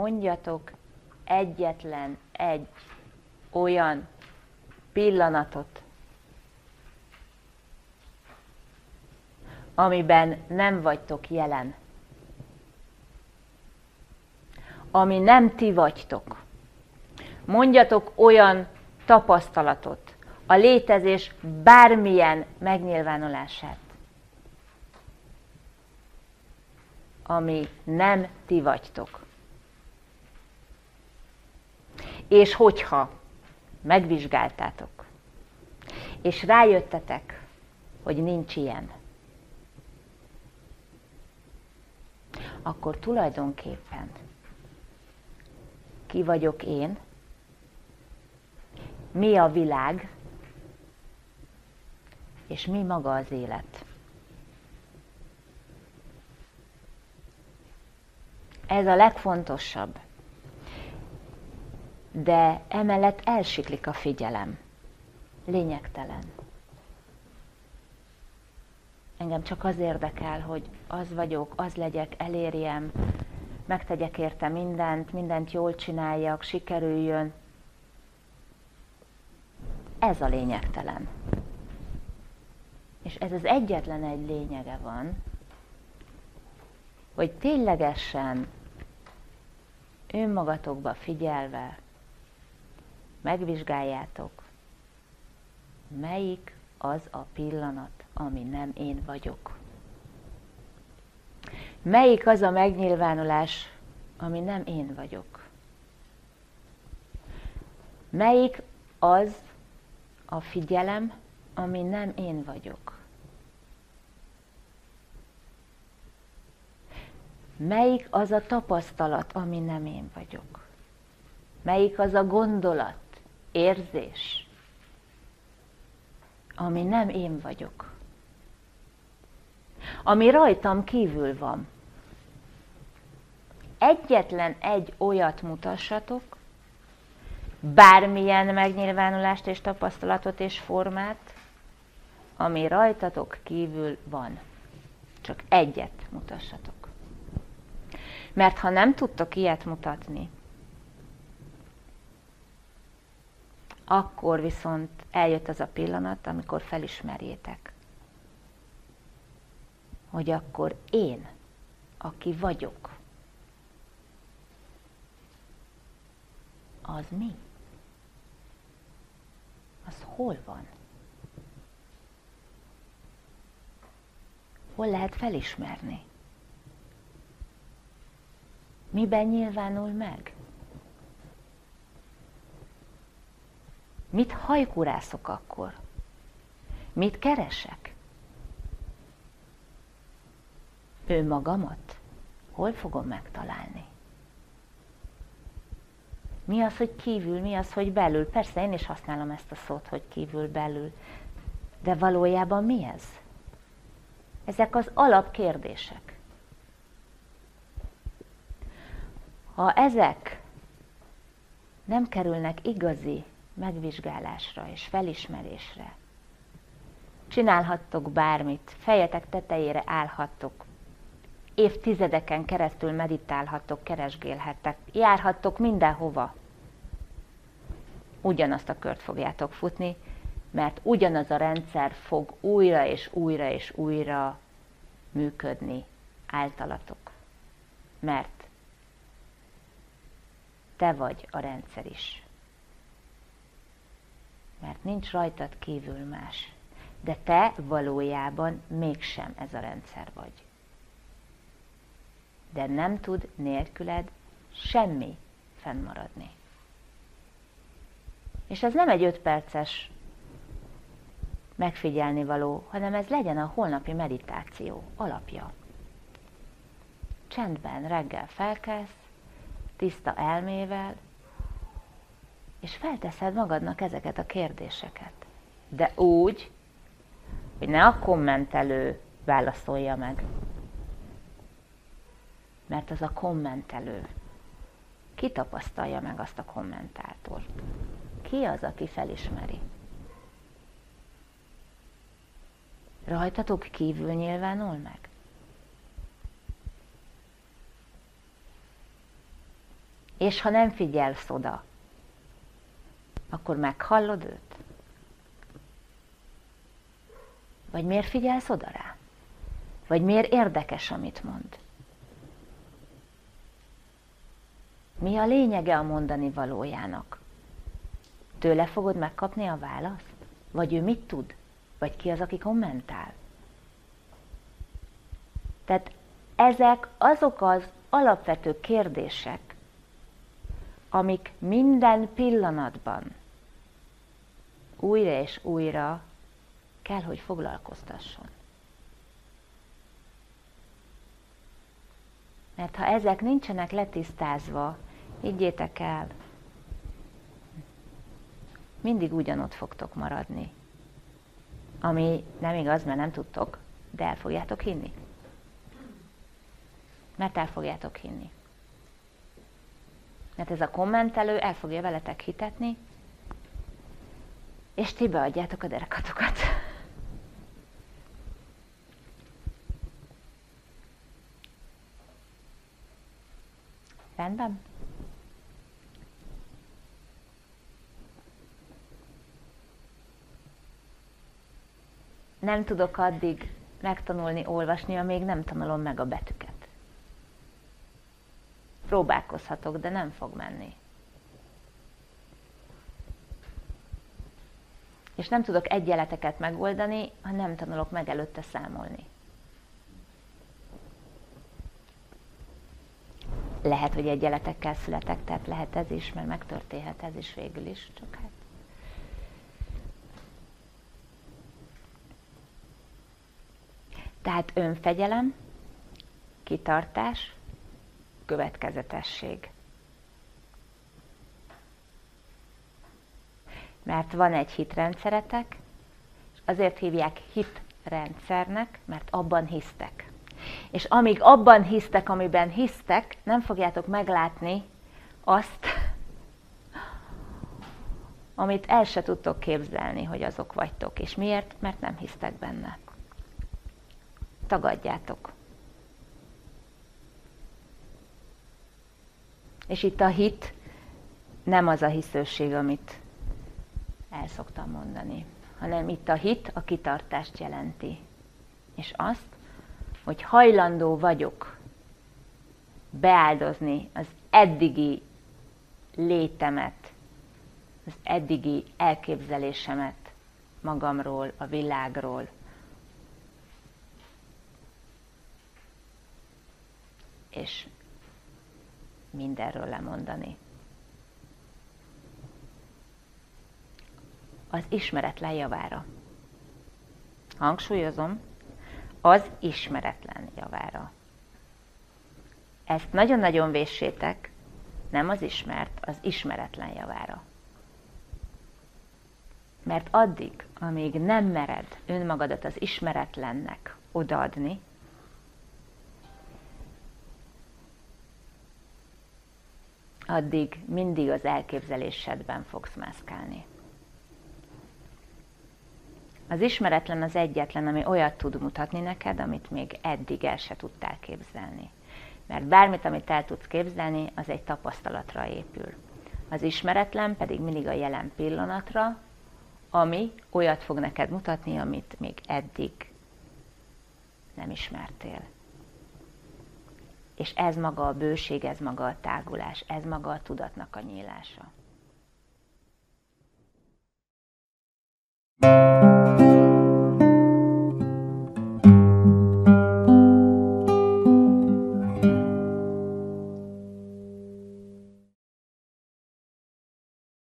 mondjatok egyetlen egy olyan pillanatot, amiben nem vagytok jelen. Ami nem ti vagytok. Mondjatok olyan tapasztalatot, a létezés bármilyen megnyilvánulását, ami nem ti vagytok. És hogyha megvizsgáltátok, és rájöttetek, hogy nincs ilyen, akkor tulajdonképpen ki vagyok én, mi a világ, és mi maga az élet. Ez a legfontosabb. De emellett elsiklik a figyelem. Lényegtelen. Engem csak az érdekel, hogy az vagyok, az legyek, elérjem, megtegyek érte mindent, mindent jól csináljak, sikerüljön. Ez a lényegtelen. És ez az egyetlen egy lényege van, hogy ténylegesen önmagatokba figyelve megvizsgáljátok, melyik az a pillanat, ami nem én vagyok. Melyik az a megnyilvánulás, ami nem én vagyok? Melyik az a figyelem, ami nem én vagyok? Melyik az a tapasztalat, ami nem én vagyok? Melyik az a gondolat, érzés, ami nem én vagyok? Ami rajtam kívül van. Egyetlen egy olyat mutassatok, bármilyen megnyilvánulást és tapasztalatot és formát, ami rajtatok kívül van. Csak egyet mutassatok. Mert ha nem tudtok ilyet mutatni, akkor viszont eljött az a pillanat, amikor felismerjétek, hogy akkor én, aki vagyok, az mi? Az hol van? Hol lehet felismerni? Miben nyilvánul meg? Mit hajkurászok akkor? Mit keresek? Ő magamat? Hol fogom megtalálni? Mi az, hogy kívül, mi az, hogy belül? Persze én is használom ezt a szót, hogy kívül, belül. De valójában mi ez? Ezek az alapkérdések. Ha ezek nem kerülnek igazi megvizsgálásra és felismerésre, csinálhattok bármit, fejetek tetejére állhattok, évtizedeken keresztül meditálhattok, keresgélhettek, járhattok mindenhova. Ugyanazt a kört fogjátok futni, mert ugyanaz a rendszer fog újra és újra és újra működni általatok. Mert te vagy a rendszer is. Mert nincs rajtad kívül más. De te valójában mégsem ez a rendszer vagy. De nem tud nélküled semmi fennmaradni. És ez nem egy öt perces megfigyelni való, hanem ez legyen a holnapi meditáció alapja. Csendben reggel felkelsz, tiszta elmével, és felteszed magadnak ezeket a kérdéseket. De úgy, hogy ne a kommentelő válaszolja meg. Mert az a kommentelő. Ki tapasztalja meg azt a kommentátort? Ki az, aki felismeri? Rajtatok kívül nyilvánul meg? És ha nem figyelsz oda, akkor meghallod őt? Vagy miért figyelsz oda rá? Vagy miért érdekes, amit mond? Mi a lényege a mondani valójának? Tőle fogod megkapni a választ? Vagy ő mit tud? Vagy ki az, aki kommentál? Tehát ezek azok az alapvető kérdések, amik minden pillanatban újra és újra kell, hogy foglalkoztasson. Mert ha ezek nincsenek letisztázva, higgyétek el, mindig ugyanott fogtok maradni. Ami nem igaz, mert nem tudtok, de el fogjátok hinni. Mert el fogjátok hinni. Mert ez a kommentelő el fogja veletek hitetni, és ti beadjátok a derekatokat. Rendben? Nem tudok addig megtanulni olvasni, amíg nem tanulom meg a betűket. Próbálkozhatok, de nem fog menni. És nem tudok egyenleteket megoldani, ha nem tanulok meg előtte számolni. Lehet, hogy egyenletekkel születek, tehát lehet ez is, mert megtörténhet ez is végül is, csak hát. Tehát önfegyelem, kitartás, következetesség. Mert van egy hitrendszeretek, és azért hívják hitrendszernek, mert abban hisztek. És amíg abban hisztek, amiben hisztek, nem fogjátok meglátni azt, amit el se tudtok képzelni, hogy azok vagytok. És miért? Mert nem hisztek benne. Tagadjátok. És itt a hit nem az a hiszőség, amit el szoktam mondani, hanem itt a hit a kitartást jelenti. És azt, hogy hajlandó vagyok beáldozni az eddigi létemet, az eddigi elképzelésemet magamról, a világról, és mindenről lemondani. Az ismeretlen javára. Hangsúlyozom, az ismeretlen javára. Ezt nagyon-nagyon véssétek, nem az ismert, az ismeretlen javára. Mert addig, amíg nem mered önmagadat az ismeretlennek odaadni, addig mindig az elképzelésedben fogsz mászkálni. Az ismeretlen az egyetlen, ami olyat tud mutatni neked, amit még eddig el se tudtál képzelni. Mert bármit, amit el tudsz képzelni, az egy tapasztalatra épül. Az ismeretlen pedig mindig a jelen pillanatra, ami olyat fog neked mutatni, amit még eddig nem ismertél. És ez maga a bőség, ez maga a tágulás, ez maga a tudatnak a nyílása.